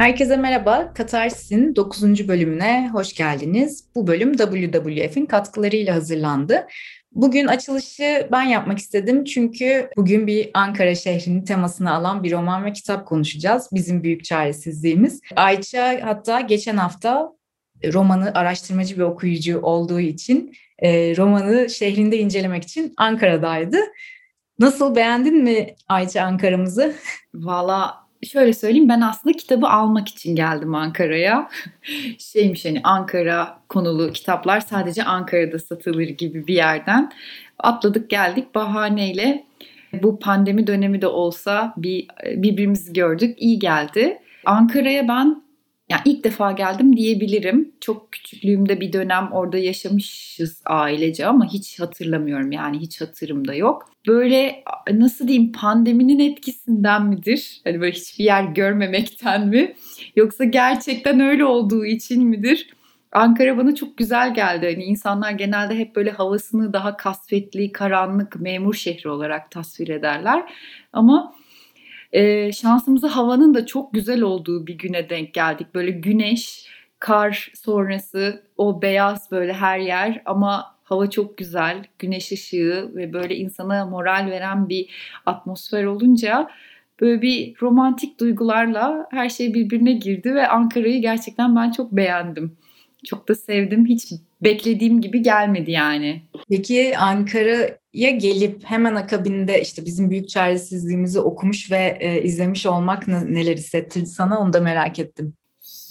Herkese merhaba. Katarsis'in 9. bölümüne hoş geldiniz. Bu bölüm WWF'in katkılarıyla hazırlandı. Bugün açılışı ben yapmak istedim çünkü bugün bir Ankara şehrinin temasını alan bir roman ve kitap konuşacağız. Bizim büyük çaresizliğimiz. Ayça hatta geçen hafta romanı araştırmacı bir okuyucu olduğu için e, romanı şehrinde incelemek için Ankara'daydı. Nasıl beğendin mi Ayça Ankara'mızı? Valla şöyle söyleyeyim ben aslında kitabı almak için geldim Ankara'ya. Şeymiş hani Ankara konulu kitaplar sadece Ankara'da satılır gibi bir yerden. Atladık geldik bahaneyle. Bu pandemi dönemi de olsa bir birbirimizi gördük. iyi geldi. Ankara'ya ben yani ilk defa geldim diyebilirim. Çok küçüklüğümde bir dönem orada yaşamışız ailece ama hiç hatırlamıyorum yani hiç hatırımda yok. Böyle nasıl diyeyim pandeminin etkisinden midir? Hani böyle hiçbir yer görmemekten mi? Yoksa gerçekten öyle olduğu için midir? Ankara bana çok güzel geldi. Hani insanlar genelde hep böyle havasını daha kasvetli, karanlık, memur şehri olarak tasvir ederler. Ama e, şansımıza havanın da çok güzel olduğu bir güne denk geldik. Böyle güneş, kar sonrası o beyaz böyle her yer ama hava çok güzel, güneş ışığı ve böyle insana moral veren bir atmosfer olunca böyle bir romantik duygularla her şey birbirine girdi ve Ankara'yı gerçekten ben çok beğendim. Çok da sevdim. Hiç beklediğim gibi gelmedi yani. Peki Ankara'ya gelip hemen akabinde işte bizim büyük çaresizliğimizi okumuş ve e, izlemiş olmak neler hissettirdi sana onu da merak ettim.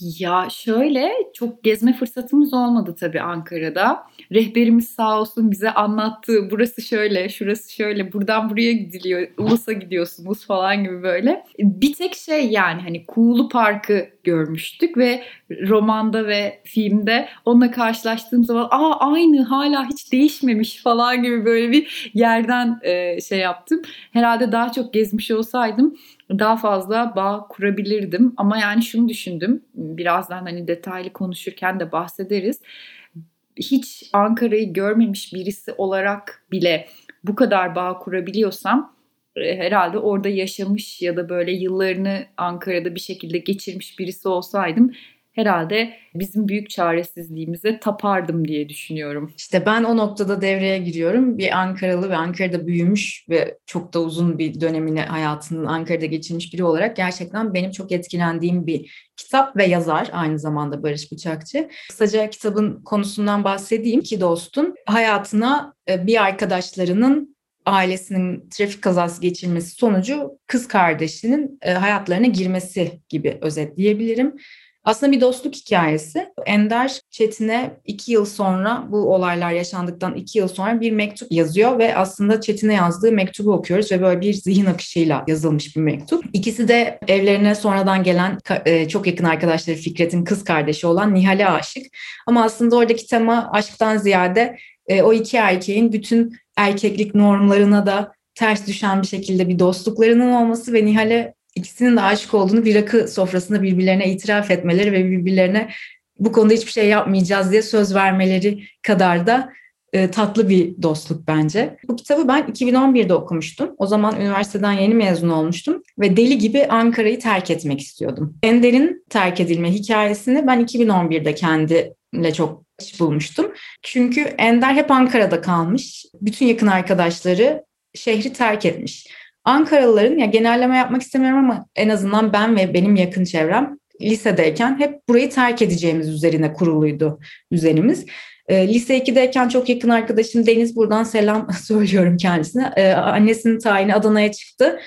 Ya şöyle çok gezme fırsatımız olmadı tabii Ankara'da. Rehberimiz sağ olsun bize anlattı. Burası şöyle, şurası şöyle, buradan buraya gidiliyor, Ulus'a gidiyorsunuz falan gibi böyle. Bir tek şey yani hani Kuğulu Parkı görmüştük ve romanda ve filmde onunla karşılaştığım zaman aa aynı hala hiç değişmemiş falan gibi böyle bir yerden e, şey yaptım. Herhalde daha çok gezmiş olsaydım daha fazla bağ kurabilirdim. Ama yani şunu düşündüm. Birazdan hani detaylı konuşurken de bahsederiz. Hiç Ankara'yı görmemiş birisi olarak bile bu kadar bağ kurabiliyorsam e, herhalde orada yaşamış ya da böyle yıllarını Ankara'da bir şekilde geçirmiş birisi olsaydım herhalde bizim büyük çaresizliğimize tapardım diye düşünüyorum. İşte ben o noktada devreye giriyorum. Bir Ankaralı ve Ankara'da büyümüş ve çok da uzun bir dönemini hayatının Ankara'da geçirmiş biri olarak gerçekten benim çok etkilendiğim bir kitap ve yazar aynı zamanda Barış Bıçakçı. Kısaca kitabın konusundan bahsedeyim ki dostun hayatına e, bir arkadaşlarının ailesinin trafik kazası geçirmesi sonucu kız kardeşinin e, hayatlarına girmesi gibi özetleyebilirim. Aslında bir dostluk hikayesi. Ender Çetin'e iki yıl sonra bu olaylar yaşandıktan iki yıl sonra bir mektup yazıyor ve aslında Çetin'e yazdığı mektubu okuyoruz ve böyle bir zihin akışıyla yazılmış bir mektup. İkisi de evlerine sonradan gelen e, çok yakın arkadaşları Fikret'in kız kardeşi olan Nihal'e aşık. Ama aslında oradaki tema aşktan ziyade e, o iki erkeğin bütün erkeklik normlarına da ters düşen bir şekilde bir dostluklarının olması ve Nihal'e ikisinin de aşık olduğunu bir rakı sofrasında birbirlerine itiraf etmeleri ve birbirlerine bu konuda hiçbir şey yapmayacağız diye söz vermeleri kadar da e, tatlı bir dostluk bence. Bu kitabı ben 2011'de okumuştum. O zaman üniversiteden yeni mezun olmuştum ve deli gibi Ankara'yı terk etmek istiyordum. Ender'in terk edilme hikayesini ben 2011'de kendiyle çok bulmuştum. Çünkü Ender hep Ankara'da kalmış. Bütün yakın arkadaşları şehri terk etmiş. Ankaralıların ya genelleme yapmak istemiyorum ama en azından ben ve benim yakın çevrem lisedeyken hep burayı terk edeceğimiz üzerine kuruluydu düzenimiz. E, lise 2'deyken çok yakın arkadaşım Deniz buradan selam söylüyorum kendisine. E, annesinin tayini Adana'ya çıktı.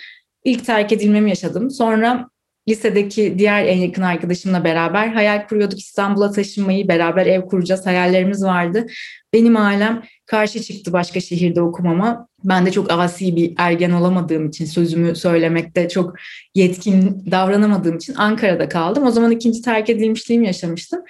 İlk terk edilmemi yaşadım. Sonra lisedeki diğer en yakın arkadaşımla beraber hayal kuruyorduk İstanbul'a taşınmayı, beraber ev kuracağız hayallerimiz vardı. Benim ailem karşı çıktı başka şehirde okumama. Ben de çok asi bir ergen olamadığım için, sözümü söylemekte çok yetkin davranamadığım için Ankara'da kaldım. O zaman ikinci terk edilmişliğimi yaşamıştım.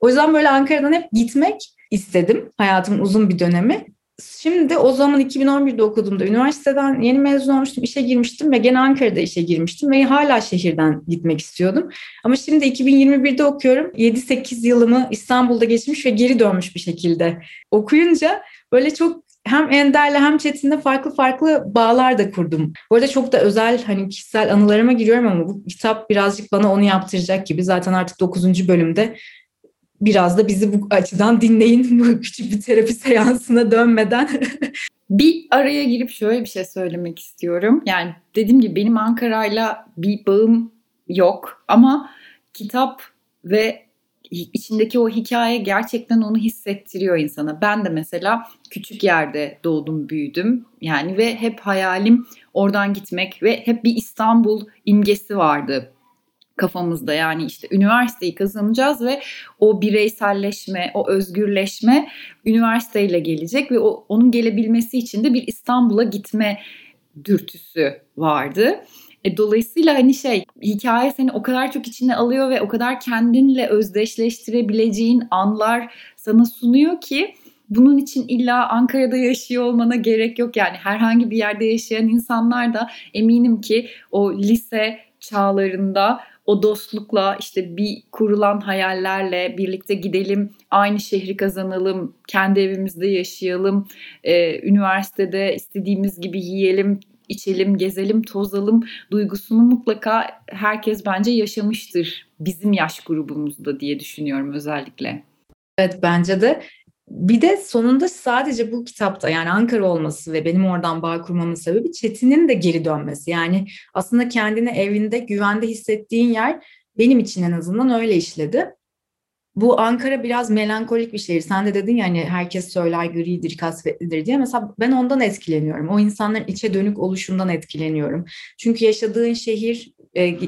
O yüzden böyle Ankara'dan hep gitmek istedim hayatımın uzun bir dönemi. Şimdi o zaman 2011'de okuduğumda üniversiteden yeni mezun olmuştum, işe girmiştim ve gene Ankara'da işe girmiştim ve hala şehirden gitmek istiyordum. Ama şimdi 2021'de okuyorum. 7-8 yılımı İstanbul'da geçmiş ve geri dönmüş bir şekilde okuyunca böyle çok hem Ender'le hem Çetin'le farklı farklı bağlar da kurdum. Bu arada çok da özel hani kişisel anılarıma giriyorum ama bu kitap birazcık bana onu yaptıracak gibi. Zaten artık 9. bölümde biraz da bizi bu açıdan dinleyin bu küçük bir terapi seansına dönmeden. bir araya girip şöyle bir şey söylemek istiyorum. Yani dediğim gibi benim Ankara'yla bir bağım yok ama kitap ve içindeki o hikaye gerçekten onu hissettiriyor insana. Ben de mesela küçük yerde doğdum, büyüdüm. Yani ve hep hayalim oradan gitmek ve hep bir İstanbul imgesi vardı kafamızda. Yani işte üniversiteyi kazanacağız ve o bireyselleşme, o özgürleşme üniversiteyle gelecek ve o, onun gelebilmesi için de bir İstanbul'a gitme dürtüsü vardı. E, dolayısıyla hani şey hikaye seni o kadar çok içine alıyor ve o kadar kendinle özdeşleştirebileceğin anlar sana sunuyor ki bunun için illa Ankara'da yaşıyor olmana gerek yok. Yani herhangi bir yerde yaşayan insanlar da eminim ki o lise çağlarında o dostlukla işte bir kurulan hayallerle birlikte gidelim, aynı şehri kazanalım, kendi evimizde yaşayalım, e, üniversitede istediğimiz gibi yiyelim, içelim, gezelim, tozalım duygusunu mutlaka herkes bence yaşamıştır bizim yaş grubumuzda diye düşünüyorum özellikle. Evet bence de. Bir de sonunda sadece bu kitapta yani Ankara olması ve benim oradan bağ kurmamın sebebi Çetin'in de geri dönmesi. Yani aslında kendini evinde güvende hissettiğin yer benim için en azından öyle işledi. Bu Ankara biraz melankolik bir şehir. Sen de dedin ya hani herkes söyler gridir, kasvetlidir diye. Mesela ben ondan etkileniyorum. O insanların içe dönük oluşundan etkileniyorum. Çünkü yaşadığın şehir e,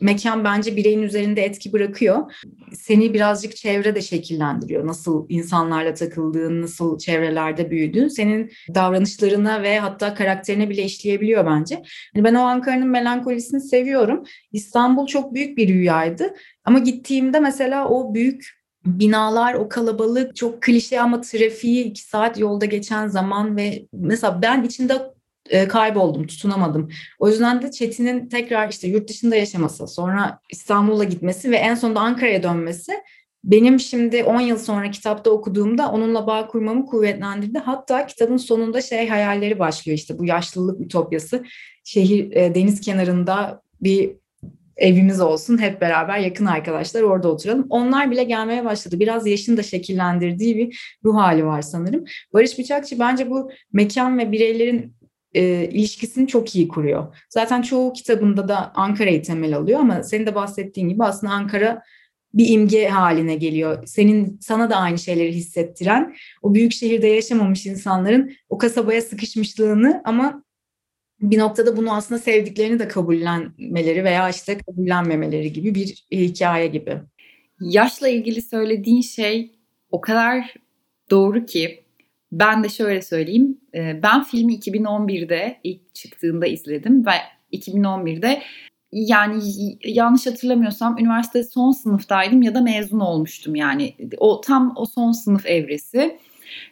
mekan bence bireyin üzerinde etki bırakıyor. Seni birazcık çevre de şekillendiriyor. Nasıl insanlarla takıldığın, nasıl çevrelerde büyüdüğün senin davranışlarına ve hatta karakterine bile işleyebiliyor bence. Yani ben o Ankara'nın melankolisini seviyorum. İstanbul çok büyük bir rüyaydı. Ama gittiğimde mesela o büyük binalar, o kalabalık çok klişe ama trafiği iki saat yolda geçen zaman ve mesela ben içinde e, kayboldum, tutunamadım. O yüzden de Çetin'in tekrar işte yurt dışında yaşaması, sonra İstanbul'a gitmesi ve en sonunda Ankara'ya dönmesi benim şimdi 10 yıl sonra kitapta okuduğumda onunla bağ kurmamı kuvvetlendirdi. Hatta kitabın sonunda şey hayalleri başlıyor işte bu yaşlılık ütopyası. Şehir e, deniz kenarında bir evimiz olsun hep beraber yakın arkadaşlar orada oturalım. Onlar bile gelmeye başladı. Biraz yaşın da şekillendirdiği bir ruh hali var sanırım. Barış Bıçakçı bence bu mekan ve bireylerin e, ilişkisini çok iyi kuruyor. Zaten çoğu kitabında da Ankara'yı temel alıyor ama senin de bahsettiğin gibi aslında Ankara bir imge haline geliyor. Senin sana da aynı şeyleri hissettiren, o büyük şehirde yaşamamış insanların o kasabaya sıkışmışlığını ama bir noktada bunu aslında sevdiklerini de kabullenmeleri veya işte kabullenmemeleri gibi bir hikaye gibi. Yaşla ilgili söylediğin şey o kadar doğru ki ben de şöyle söyleyeyim. Ee, ben filmi 2011'de ilk çıktığında izledim ve 2011'de yani yanlış hatırlamıyorsam üniversite son sınıftaydım ya da mezun olmuştum yani. O tam o son sınıf evresi.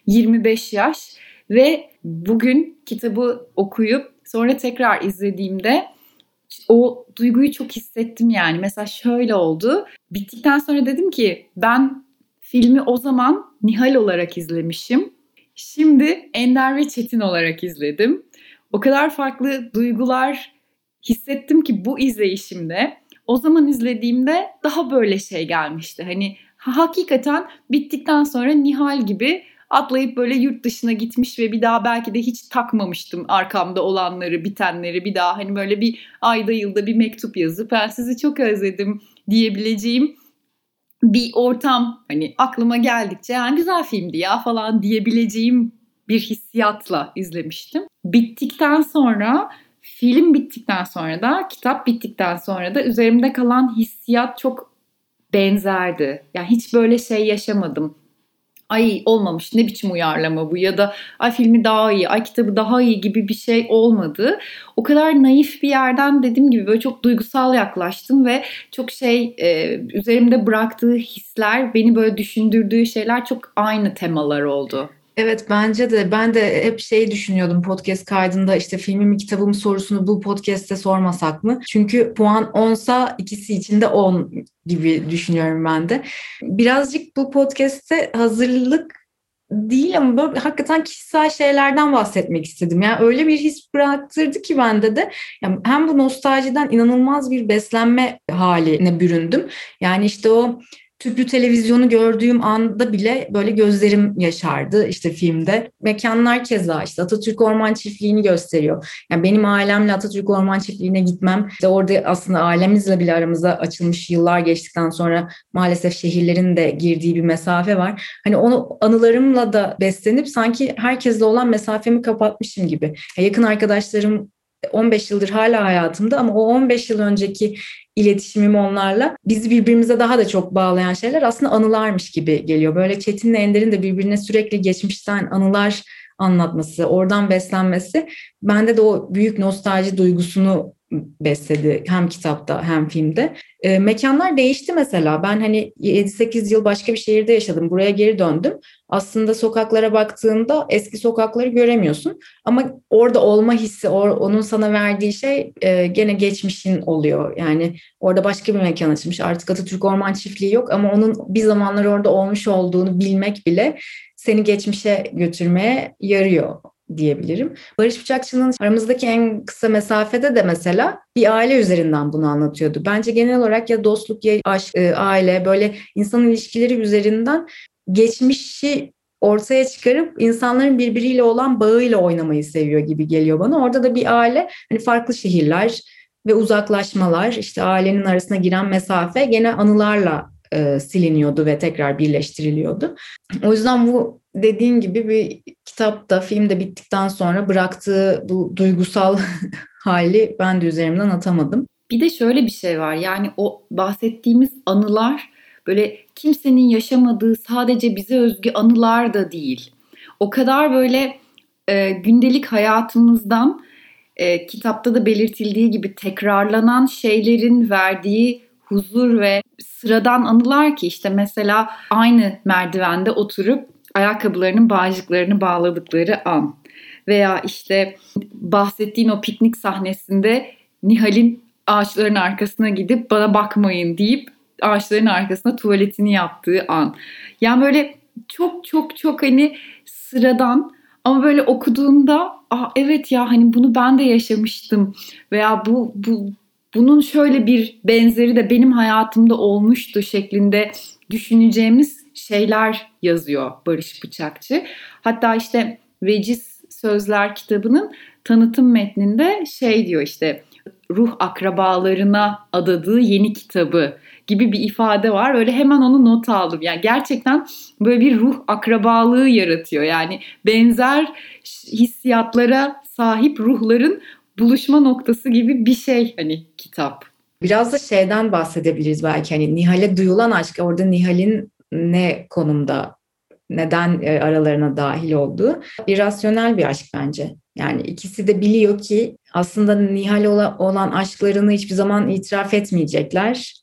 25 yaş ve bugün kitabı okuyup sonra tekrar izlediğimde o duyguyu çok hissettim yani. Mesela şöyle oldu. Bittikten sonra dedim ki ben filmi o zaman Nihal olarak izlemişim. Şimdi Ender ve Çetin olarak izledim. O kadar farklı duygular hissettim ki bu izleyişimde o zaman izlediğimde daha böyle şey gelmişti. Hani hakikaten bittikten sonra Nihal gibi atlayıp böyle yurt dışına gitmiş ve bir daha belki de hiç takmamıştım arkamda olanları, bitenleri bir daha hani böyle bir ayda yılda bir mektup yazıp ben sizi çok özledim diyebileceğim bir ortam hani aklıma geldikçe yani güzel filmdi ya falan diyebileceğim bir hissiyatla izlemiştim. Bittikten sonra film bittikten sonra da kitap bittikten sonra da üzerimde kalan hissiyat çok benzerdi. Yani hiç böyle şey yaşamadım ay olmamış ne biçim uyarlama bu ya da ay filmi daha iyi, ay kitabı daha iyi gibi bir şey olmadı. O kadar naif bir yerden dediğim gibi böyle çok duygusal yaklaştım ve çok şey e, üzerimde bıraktığı hisler, beni böyle düşündürdüğü şeyler çok aynı temalar oldu. Evet bence de ben de hep şey düşünüyordum podcast kaydında işte filmimi kitabımı sorusunu bu podcast'te sormasak mı? Çünkü puan 10'sa ikisi için de 10 gibi düşünüyorum ben de. Birazcık bu podcast'te hazırlık değil ama böyle hakikaten kişisel şeylerden bahsetmek istedim. Yani öyle bir his bıraktırdı ki bende de yani hem bu nostaljiden inanılmaz bir beslenme haline büründüm. Yani işte o tüplü televizyonu gördüğüm anda bile böyle gözlerim yaşardı işte filmde. Mekanlar keza işte Atatürk Orman Çiftliği'ni gösteriyor. Yani benim ailemle Atatürk Orman Çiftliği'ne gitmem işte orada aslında ailemizle bile aramıza açılmış yıllar geçtikten sonra maalesef şehirlerin de girdiği bir mesafe var. Hani onu anılarımla da beslenip sanki herkesle olan mesafemi kapatmışım gibi. yakın arkadaşlarım 15 yıldır hala hayatımda ama o 15 yıl önceki iletişimim onlarla bizi birbirimize daha da çok bağlayan şeyler aslında anılarmış gibi geliyor. Böyle Çetin'le Ender'in de birbirine sürekli geçmişten anılar anlatması, oradan beslenmesi bende de o büyük nostalji duygusunu besledi hem kitapta hem filmde. E, mekanlar değişti mesela. Ben hani 7-8 yıl başka bir şehirde yaşadım. Buraya geri döndüm. Aslında sokaklara baktığında eski sokakları göremiyorsun. Ama orada olma hissi, or, onun sana verdiği şey e, gene geçmişin oluyor. Yani orada başka bir mekan açılmış. Artık Atatürk Orman Çiftliği yok ama onun bir zamanlar orada olmuş olduğunu bilmek bile seni geçmişe götürmeye yarıyor diyebilirim. Barış Bıçakçı'nın aramızdaki en kısa mesafede de mesela bir aile üzerinden bunu anlatıyordu. Bence genel olarak ya dostluk ya aşk, e, aile böyle insan ilişkileri üzerinden geçmişi ortaya çıkarıp insanların birbiriyle olan bağıyla oynamayı seviyor gibi geliyor bana. Orada da bir aile hani farklı şehirler ve uzaklaşmalar işte ailenin arasına giren mesafe gene anılarla e, siliniyordu ve tekrar birleştiriliyordu. O yüzden bu dediğin gibi bir kitapta, filmde bittikten sonra bıraktığı bu duygusal hali ben de üzerimden atamadım. Bir de şöyle bir şey var yani o bahsettiğimiz anılar böyle kimsenin yaşamadığı sadece bize özgü anılar da değil. O kadar böyle e, gündelik hayatımızdan e, kitapta da belirtildiği gibi tekrarlanan şeylerin verdiği huzur ve sıradan anılar ki işte mesela aynı merdivende oturup ayakkabılarının bağcıklarını bağladıkları an veya işte bahsettiğin o piknik sahnesinde Nihal'in ağaçların arkasına gidip bana bakmayın deyip ağaçların arkasına tuvaletini yaptığı an. Yani böyle çok çok çok hani sıradan ama böyle okuduğunda ah evet ya hani bunu ben de yaşamıştım veya bu bu bunun şöyle bir benzeri de benim hayatımda olmuştu şeklinde düşüneceğimiz şeyler yazıyor Barış Bıçakçı. Hatta işte Veciz Sözler kitabının tanıtım metninde şey diyor işte ruh akrabalarına adadığı yeni kitabı gibi bir ifade var. Öyle hemen onu not aldım. Yani gerçekten böyle bir ruh akrabalığı yaratıyor. Yani benzer hissiyatlara sahip ruhların buluşma noktası gibi bir şey hani kitap. Biraz da şeyden bahsedebiliriz belki hani Nihal'e duyulan aşk orada Nihal'in ne konumda neden e, aralarına dahil olduğu irrasyonel bir aşk bence. Yani ikisi de biliyor ki aslında Nihal olan aşklarını hiçbir zaman itiraf etmeyecekler.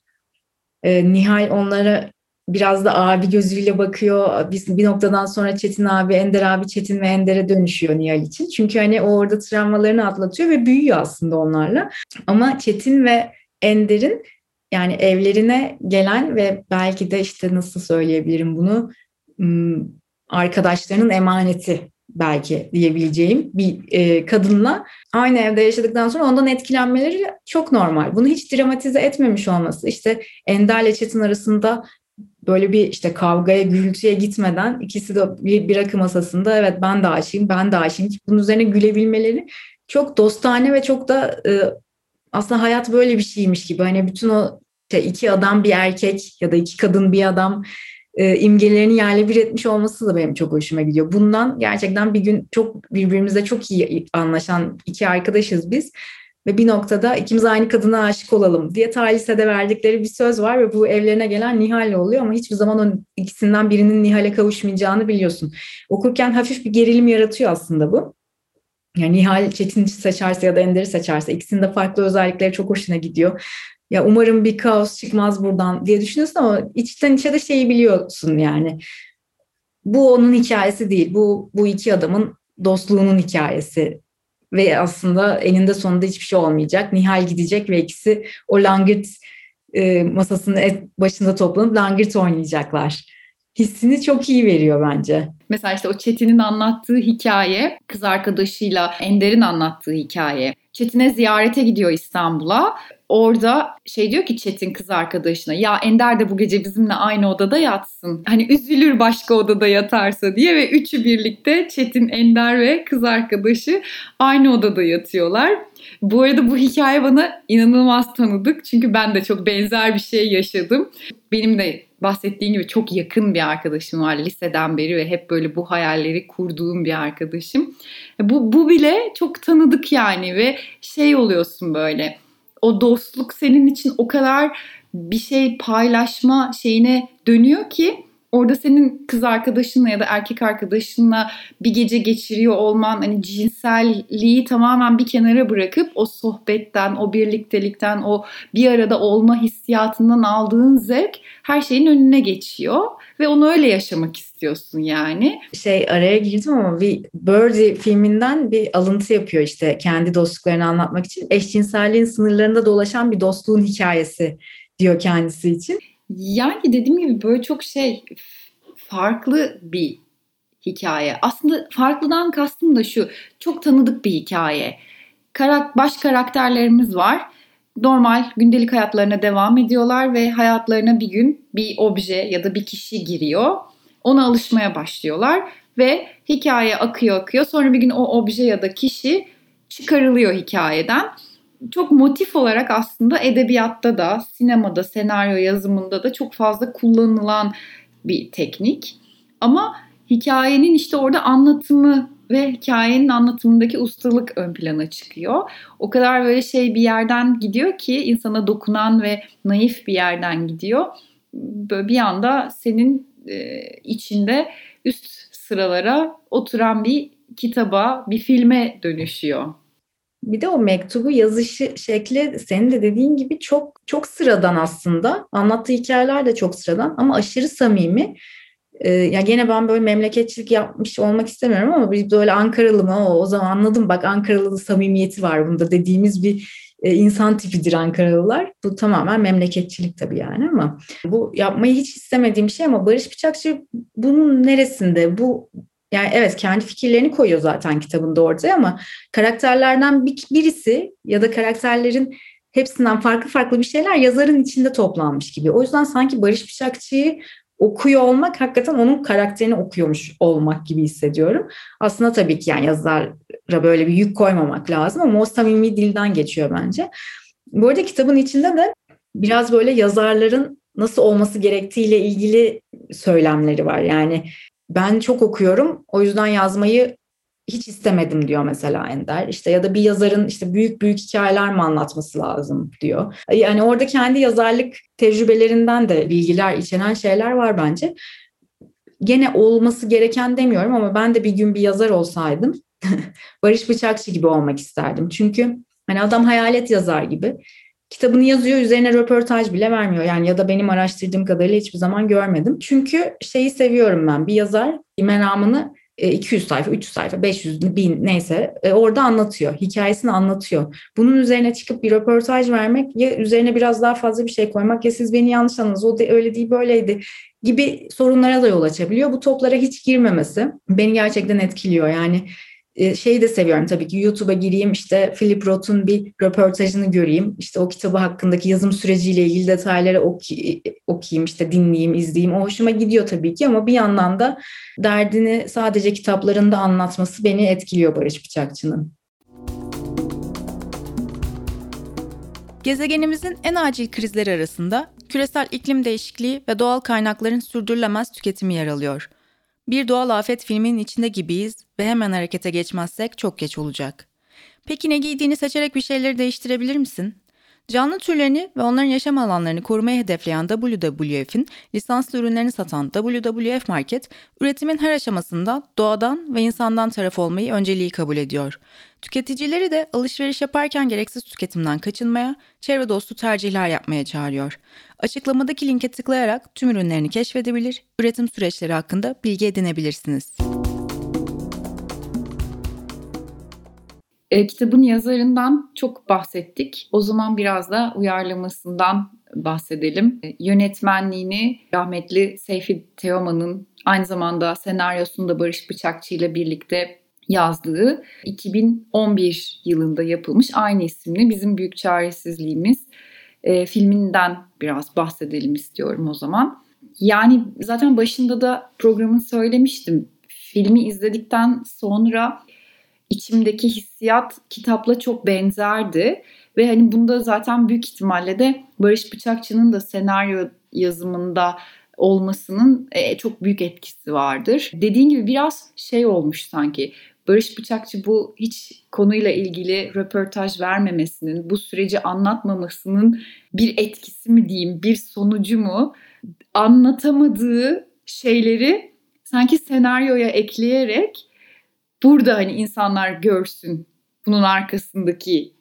Ee, Nihal onlara biraz da abi gözüyle bakıyor. Biz bir noktadan sonra Çetin abi, Ender abi Çetin ve Ender'e dönüşüyor Nihal için. Çünkü hani o orada travmalarını atlatıyor ve büyüyor aslında onlarla. Ama Çetin ve Ender'in yani evlerine gelen ve belki de işte nasıl söyleyebilirim bunu arkadaşlarının emaneti belki diyebileceğim bir e, kadınla aynı evde yaşadıktan sonra ondan etkilenmeleri çok normal. Bunu hiç dramatize etmemiş olması. İşte Ender ile Çetin arasında böyle bir işte kavgaya, gürültüye gitmeden ikisi de bir, rakı masasında evet ben de aşığım, ben de aşığım. Bunun üzerine gülebilmeleri çok dostane ve çok da e, aslında hayat böyle bir şeymiş gibi. Hani bütün o işte iki adam bir erkek ya da iki kadın bir adam e, imgelerini yerle bir etmiş olması da benim çok hoşuma gidiyor. Bundan gerçekten bir gün çok birbirimizle çok iyi anlaşan iki arkadaşız biz. Ve bir noktada ikimiz aynı kadına aşık olalım diye Talisede verdikleri bir söz var ve bu evlerine gelen Nihal'le oluyor ama hiçbir zaman o ikisinden birinin Nihal'e kavuşmayacağını biliyorsun. Okurken hafif bir gerilim yaratıyor aslında bu. Yani Nihal Çetin seçerse ya da Ender'i seçerse ikisinin de farklı özellikleri çok hoşuna gidiyor. Ya umarım bir kaos çıkmaz buradan diye düşünüyorsun ama içten içe de şeyi biliyorsun yani. Bu onun hikayesi değil. Bu bu iki adamın dostluğunun hikayesi ve aslında eninde sonunda hiçbir şey olmayacak. Nihal gidecek ve ikisi o langırt e, masasının başında toplanıp langırt oynayacaklar hissini çok iyi veriyor bence. Mesela işte o Çetin'in anlattığı hikaye, kız arkadaşıyla Ender'in anlattığı hikaye. Çetin'e ziyarete gidiyor İstanbul'a. Orada şey diyor ki Çetin kız arkadaşına ya Ender de bu gece bizimle aynı odada yatsın. Hani üzülür başka odada yatarsa diye ve üçü birlikte Çetin, Ender ve kız arkadaşı aynı odada yatıyorlar. Bu arada bu hikaye bana inanılmaz tanıdık. Çünkü ben de çok benzer bir şey yaşadım. Benim de bahsettiğim gibi çok yakın bir arkadaşım var liseden beri ve hep böyle bu hayalleri kurduğum bir arkadaşım. Bu, bu bile çok tanıdık yani ve şey oluyorsun böyle o dostluk senin için o kadar bir şey paylaşma şeyine dönüyor ki orada senin kız arkadaşınla ya da erkek arkadaşınla bir gece geçiriyor olman hani cinselliği tamamen bir kenara bırakıp o sohbetten, o birliktelikten, o bir arada olma hissiyatından aldığın zevk her şeyin önüne geçiyor ve onu öyle yaşamak istiyorsun yani. Şey araya girdim ama bir Birdie filminden bir alıntı yapıyor işte kendi dostluklarını anlatmak için. Eşcinselliğin sınırlarında dolaşan bir dostluğun hikayesi diyor kendisi için. Yani dediğim gibi böyle çok şey farklı bir hikaye. Aslında farklıdan kastım da şu. Çok tanıdık bir hikaye. Karak baş karakterlerimiz var. Normal gündelik hayatlarına devam ediyorlar ve hayatlarına bir gün bir obje ya da bir kişi giriyor. Ona alışmaya başlıyorlar ve hikaye akıyor akıyor. Sonra bir gün o obje ya da kişi çıkarılıyor hikayeden çok motif olarak aslında edebiyatta da, sinemada, senaryo yazımında da çok fazla kullanılan bir teknik. Ama hikayenin işte orada anlatımı ve hikayenin anlatımındaki ustalık ön plana çıkıyor. O kadar böyle şey bir yerden gidiyor ki insana dokunan ve naif bir yerden gidiyor. Böyle bir anda senin e, içinde üst sıralara oturan bir kitaba, bir filme dönüşüyor. Bir de o mektubu yazışı şekli senin de dediğin gibi çok çok sıradan aslında. Anlattığı hikayeler de çok sıradan ama aşırı samimi. Ee, ya gene ben böyle memleketçilik yapmış olmak istemiyorum ama bir böyle Ankaralı mı o, o zaman anladım bak Ankaralı samimiyeti var bunda dediğimiz bir e, insan tipidir Ankaralılar. Bu tamamen memleketçilik tabii yani ama bu yapmayı hiç istemediğim şey ama Barış Bıçakçı bunun neresinde? Bu yani evet kendi fikirlerini koyuyor zaten kitabında ortaya ama karakterlerden bir, birisi ya da karakterlerin hepsinden farklı farklı bir şeyler yazarın içinde toplanmış gibi. O yüzden sanki Barış Bıçakçı'yı okuyor olmak hakikaten onun karakterini okuyormuş olmak gibi hissediyorum. Aslında tabii ki yani yazara böyle bir yük koymamak lazım ama o samimi dilden geçiyor bence. Bu arada kitabın içinde de biraz böyle yazarların nasıl olması gerektiğiyle ilgili söylemleri var. Yani ben çok okuyorum o yüzden yazmayı hiç istemedim diyor mesela Ender. İşte ya da bir yazarın işte büyük büyük hikayeler mi anlatması lazım diyor. Yani orada kendi yazarlık tecrübelerinden de bilgiler içeren şeyler var bence. Gene olması gereken demiyorum ama ben de bir gün bir yazar olsaydım Barış Bıçakçı gibi olmak isterdim. Çünkü hani adam hayalet yazar gibi kitabını yazıyor üzerine röportaj bile vermiyor. Yani ya da benim araştırdığım kadarıyla hiçbir zaman görmedim. Çünkü şeyi seviyorum ben bir yazar meramını 200 e, sayfa, 300 sayfa, 500, 1000 neyse e, orada anlatıyor. Hikayesini anlatıyor. Bunun üzerine çıkıp bir röportaj vermek ya üzerine biraz daha fazla bir şey koymak ya siz beni yanlış anladınız o de, öyle değil böyleydi gibi sorunlara da yol açabiliyor. Bu toplara hiç girmemesi beni gerçekten etkiliyor. Yani şeyi de seviyorum tabii ki YouTube'a gireyim işte Philip Roth'un bir röportajını göreyim. işte o kitabı hakkındaki yazım süreciyle ilgili detayları oku- okuyayım işte dinleyeyim, izleyeyim. O hoşuma gidiyor tabii ki ama bir yandan da derdini sadece kitaplarında anlatması beni etkiliyor Barış Bıçakçı'nın. Gezegenimizin en acil krizleri arasında küresel iklim değişikliği ve doğal kaynakların sürdürülemez tüketimi yer alıyor. Bir doğal afet filminin içinde gibiyiz ve hemen harekete geçmezsek çok geç olacak. Peki ne giydiğini seçerek bir şeyleri değiştirebilir misin? Canlı türlerini ve onların yaşam alanlarını korumayı hedefleyen WWF'in lisanslı ürünlerini satan WWF Market, üretimin her aşamasında doğadan ve insandan taraf olmayı önceliği kabul ediyor. Tüketicileri de alışveriş yaparken gereksiz tüketimden kaçınmaya, çevre dostu tercihler yapmaya çağırıyor. Açıklamadaki linke tıklayarak tüm ürünlerini keşfedebilir, üretim süreçleri hakkında bilgi edinebilirsiniz. E, kitabın yazarından çok bahsettik. O zaman biraz da uyarlamasından bahsedelim. E, yönetmenliğini rahmetli Seyfi Teoman'ın aynı zamanda senaryosunu da Barış Bıçakçı ile birlikte yazdığı 2011 yılında yapılmış aynı isimli Bizim Büyük Çaresizliğimiz e, filminden biraz bahsedelim istiyorum o zaman. Yani zaten başında da programın söylemiştim. Filmi izledikten sonra içimdeki hissiyat kitapla çok benzerdi. Ve hani bunda zaten büyük ihtimalle de Barış Bıçakçı'nın da senaryo yazımında olmasının e, çok büyük etkisi vardır. Dediğin gibi biraz şey olmuş sanki. Barış Bıçakçı bu hiç konuyla ilgili röportaj vermemesinin, bu süreci anlatmamasının bir etkisi mi diyeyim, bir sonucu mu? Anlatamadığı şeyleri sanki senaryoya ekleyerek burada hani insanlar görsün bunun arkasındaki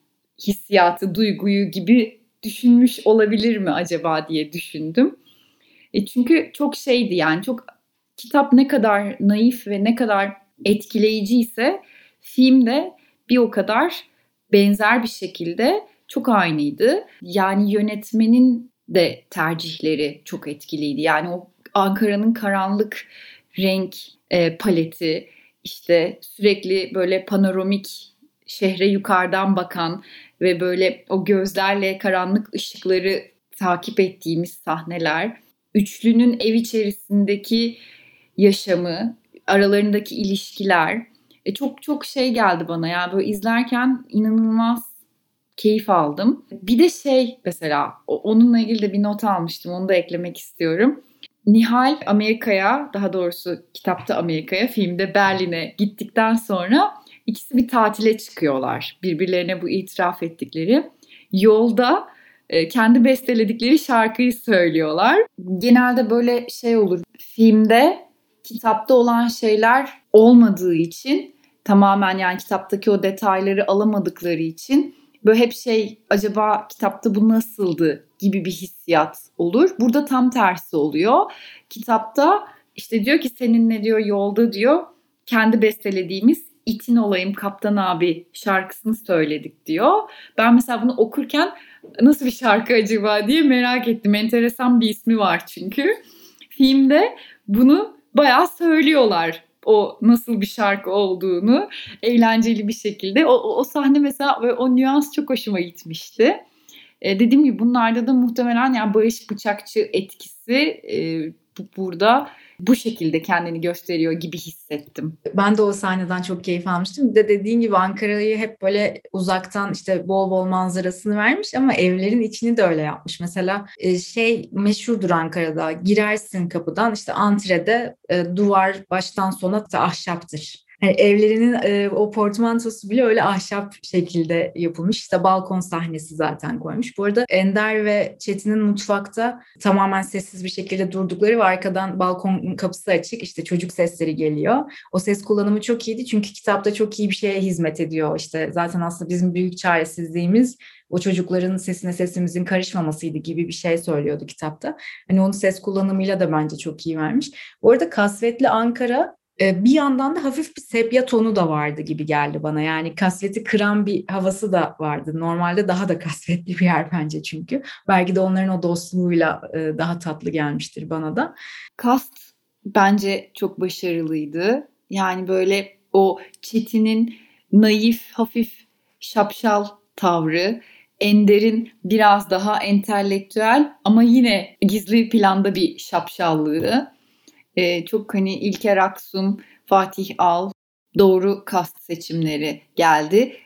hissiyatı, duyguyu gibi düşünmüş olabilir mi acaba diye düşündüm. E çünkü çok şeydi yani çok kitap ne kadar naif ve ne kadar etkileyici ise film de bir o kadar benzer bir şekilde çok aynıydı. Yani yönetmenin de tercihleri çok etkiliydi. Yani o Ankara'nın karanlık renk e, paleti, işte sürekli böyle panoramik şehre yukarıdan bakan ve böyle o gözlerle karanlık ışıkları takip ettiğimiz sahneler, üçlünün ev içerisindeki yaşamı, aralarındaki ilişkiler e, çok çok şey geldi bana yani böyle izlerken inanılmaz keyif aldım. Bir de şey mesela onunla ilgili de bir not almıştım onu da eklemek istiyorum. Nihal Amerika'ya daha doğrusu kitapta Amerika'ya filmde Berlin'e gittikten sonra ikisi bir tatile çıkıyorlar. Birbirlerine bu itiraf ettikleri. Yolda e, kendi besteledikleri şarkıyı söylüyorlar. Genelde böyle şey olur. Filmde kitapta olan şeyler olmadığı için tamamen yani kitaptaki o detayları alamadıkları için böyle hep şey acaba kitapta bu nasıldı gibi bir hissiyat olur. Burada tam tersi oluyor. Kitapta işte diyor ki seninle diyor yolda diyor kendi bestelediğimiz itin olayım kaptan abi şarkısını söyledik diyor. Ben mesela bunu okurken nasıl bir şarkı acaba diye merak ettim. Enteresan bir ismi var çünkü. Filmde bunu bayağı söylüyorlar o nasıl bir şarkı olduğunu eğlenceli bir şekilde. O, o, o sahne mesela o nüans çok hoşuma gitmişti. E, dediğim gibi bunlarda da muhtemelen yani Barış Bıçakçı etkisi e, bu, burada bu şekilde kendini gösteriyor gibi hissettim. Ben de o sahneden çok keyif almıştım. De dediğin gibi Ankara'yı hep böyle uzaktan işte bol bol manzarasını vermiş ama evlerin içini de öyle yapmış. Mesela e, şey meşhurdur Ankara'da girersin kapıdan işte antrede e, duvar baştan sona ahşaptır. Yani evlerinin e, o portmantosu bile öyle ahşap şekilde yapılmış. İşte balkon sahnesi zaten koymuş. Bu arada Ender ve Çetin'in mutfakta tamamen sessiz bir şekilde durdukları ve arkadan balkon kapısı açık. İşte çocuk sesleri geliyor. O ses kullanımı çok iyiydi çünkü kitapta çok iyi bir şeye hizmet ediyor. İşte zaten aslında bizim büyük çaresizliğimiz o çocukların sesine sesimizin karışmamasıydı gibi bir şey söylüyordu kitapta. Hani onun ses kullanımıyla da bence çok iyi vermiş. Bu arada Kasvetli Ankara bir yandan da hafif bir sepya tonu da vardı gibi geldi bana. Yani kasveti kıran bir havası da vardı. Normalde daha da kasvetli bir yer bence çünkü. Belki de onların o dostluğuyla daha tatlı gelmiştir bana da. Kast bence çok başarılıydı. Yani böyle o Çetin'in naif, hafif şapşal tavrı, Ender'in biraz daha entelektüel ama yine gizli planda bir şapşallığı e, çok hani İlker Aksum, Fatih Al doğru kast seçimleri geldi.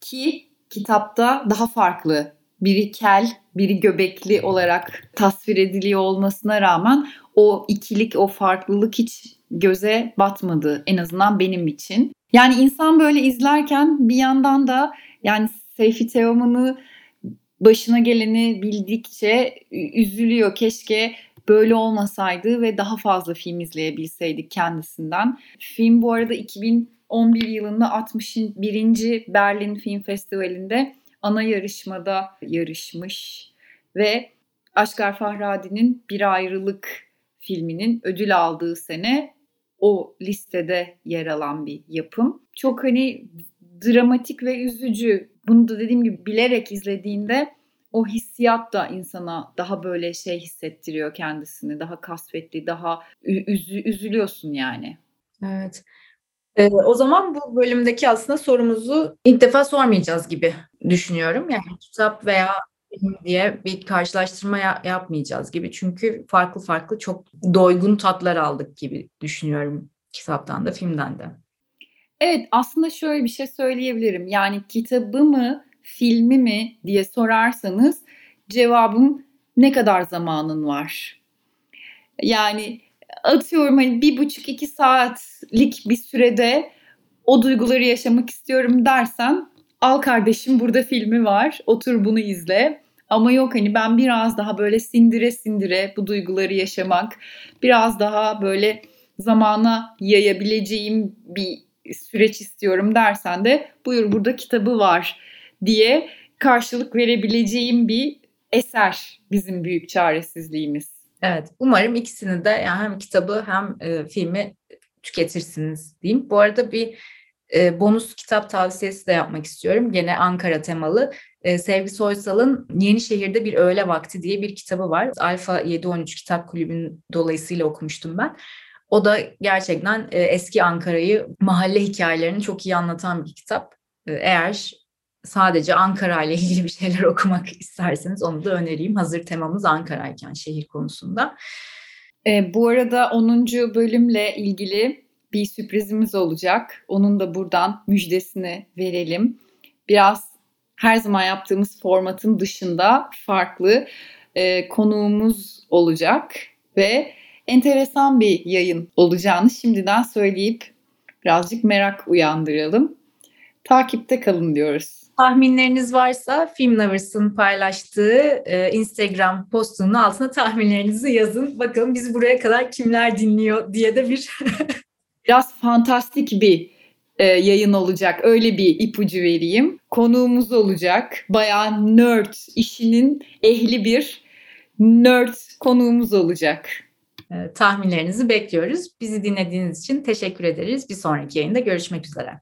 Ki kitapta daha farklı biri kel, biri göbekli olarak tasvir ediliyor olmasına rağmen o ikilik, o farklılık hiç göze batmadı en azından benim için. Yani insan böyle izlerken bir yandan da yani Seyfi Teoman'ı başına geleni bildikçe üzülüyor. Keşke böyle olmasaydı ve daha fazla film izleyebilseydik kendisinden. Film bu arada 2011 yılında 61. Berlin Film Festivali'nde ana yarışmada yarışmış ve Aşkar Fahradi'nin Bir Ayrılık filminin ödül aldığı sene o listede yer alan bir yapım. Çok hani dramatik ve üzücü. Bunu da dediğim gibi bilerek izlediğinde o hissiyat da insana daha böyle şey hissettiriyor kendisini. Daha kasvetli, daha üzü, üzülüyorsun yani. Evet. Ee, o zaman bu bölümdeki aslında sorumuzu ilk defa sormayacağız gibi düşünüyorum. Yani kitap veya film diye bir karşılaştırma ya- yapmayacağız gibi. Çünkü farklı farklı çok doygun tatlar aldık gibi düşünüyorum kitaptan da filmden de. Evet aslında şöyle bir şey söyleyebilirim. Yani kitabı mı filmi mi diye sorarsanız cevabım ne kadar zamanın var? Yani atıyorum hani bir buçuk iki saatlik bir sürede o duyguları yaşamak istiyorum dersen al kardeşim burada filmi var otur bunu izle. Ama yok hani ben biraz daha böyle sindire sindire bu duyguları yaşamak, biraz daha böyle zamana yayabileceğim bir süreç istiyorum dersen de buyur burada kitabı var diye karşılık verebileceğim bir eser bizim büyük çaresizliğimiz. Evet, umarım ikisini de yani hem kitabı hem e, filmi tüketirsiniz diyeyim. Bu arada bir e, bonus kitap tavsiyesi de yapmak istiyorum. Gene Ankara temalı. E, Sevgi Soysal'ın Yenişehir'de Bir Öğle Vakti diye bir kitabı var. Alfa 713 Kitap Kulübü'nün dolayısıyla okumuştum ben. O da gerçekten e, eski Ankara'yı, mahalle hikayelerini çok iyi anlatan bir kitap. E, eğer sadece Ankara ile ilgili bir şeyler okumak isterseniz onu da önereyim. Hazır temamız Ankara'yken şehir konusunda. E, bu arada 10. bölümle ilgili bir sürprizimiz olacak. Onun da buradan müjdesini verelim. Biraz her zaman yaptığımız formatın dışında farklı e, konuğumuz olacak ve enteresan bir yayın olacağını şimdiden söyleyip birazcık merak uyandıralım. Takipte kalın diyoruz. Tahminleriniz varsa Film Lovers'ın paylaştığı e, Instagram postunun altına tahminlerinizi yazın. Bakalım biz buraya kadar kimler dinliyor diye de bir biraz fantastik bir e, yayın olacak. Öyle bir ipucu vereyim. Konuğumuz olacak. Bayağı nerd, işinin ehli bir nerd konuğumuz olacak. E, tahminlerinizi bekliyoruz. Bizi dinlediğiniz için teşekkür ederiz. Bir sonraki yayında görüşmek üzere.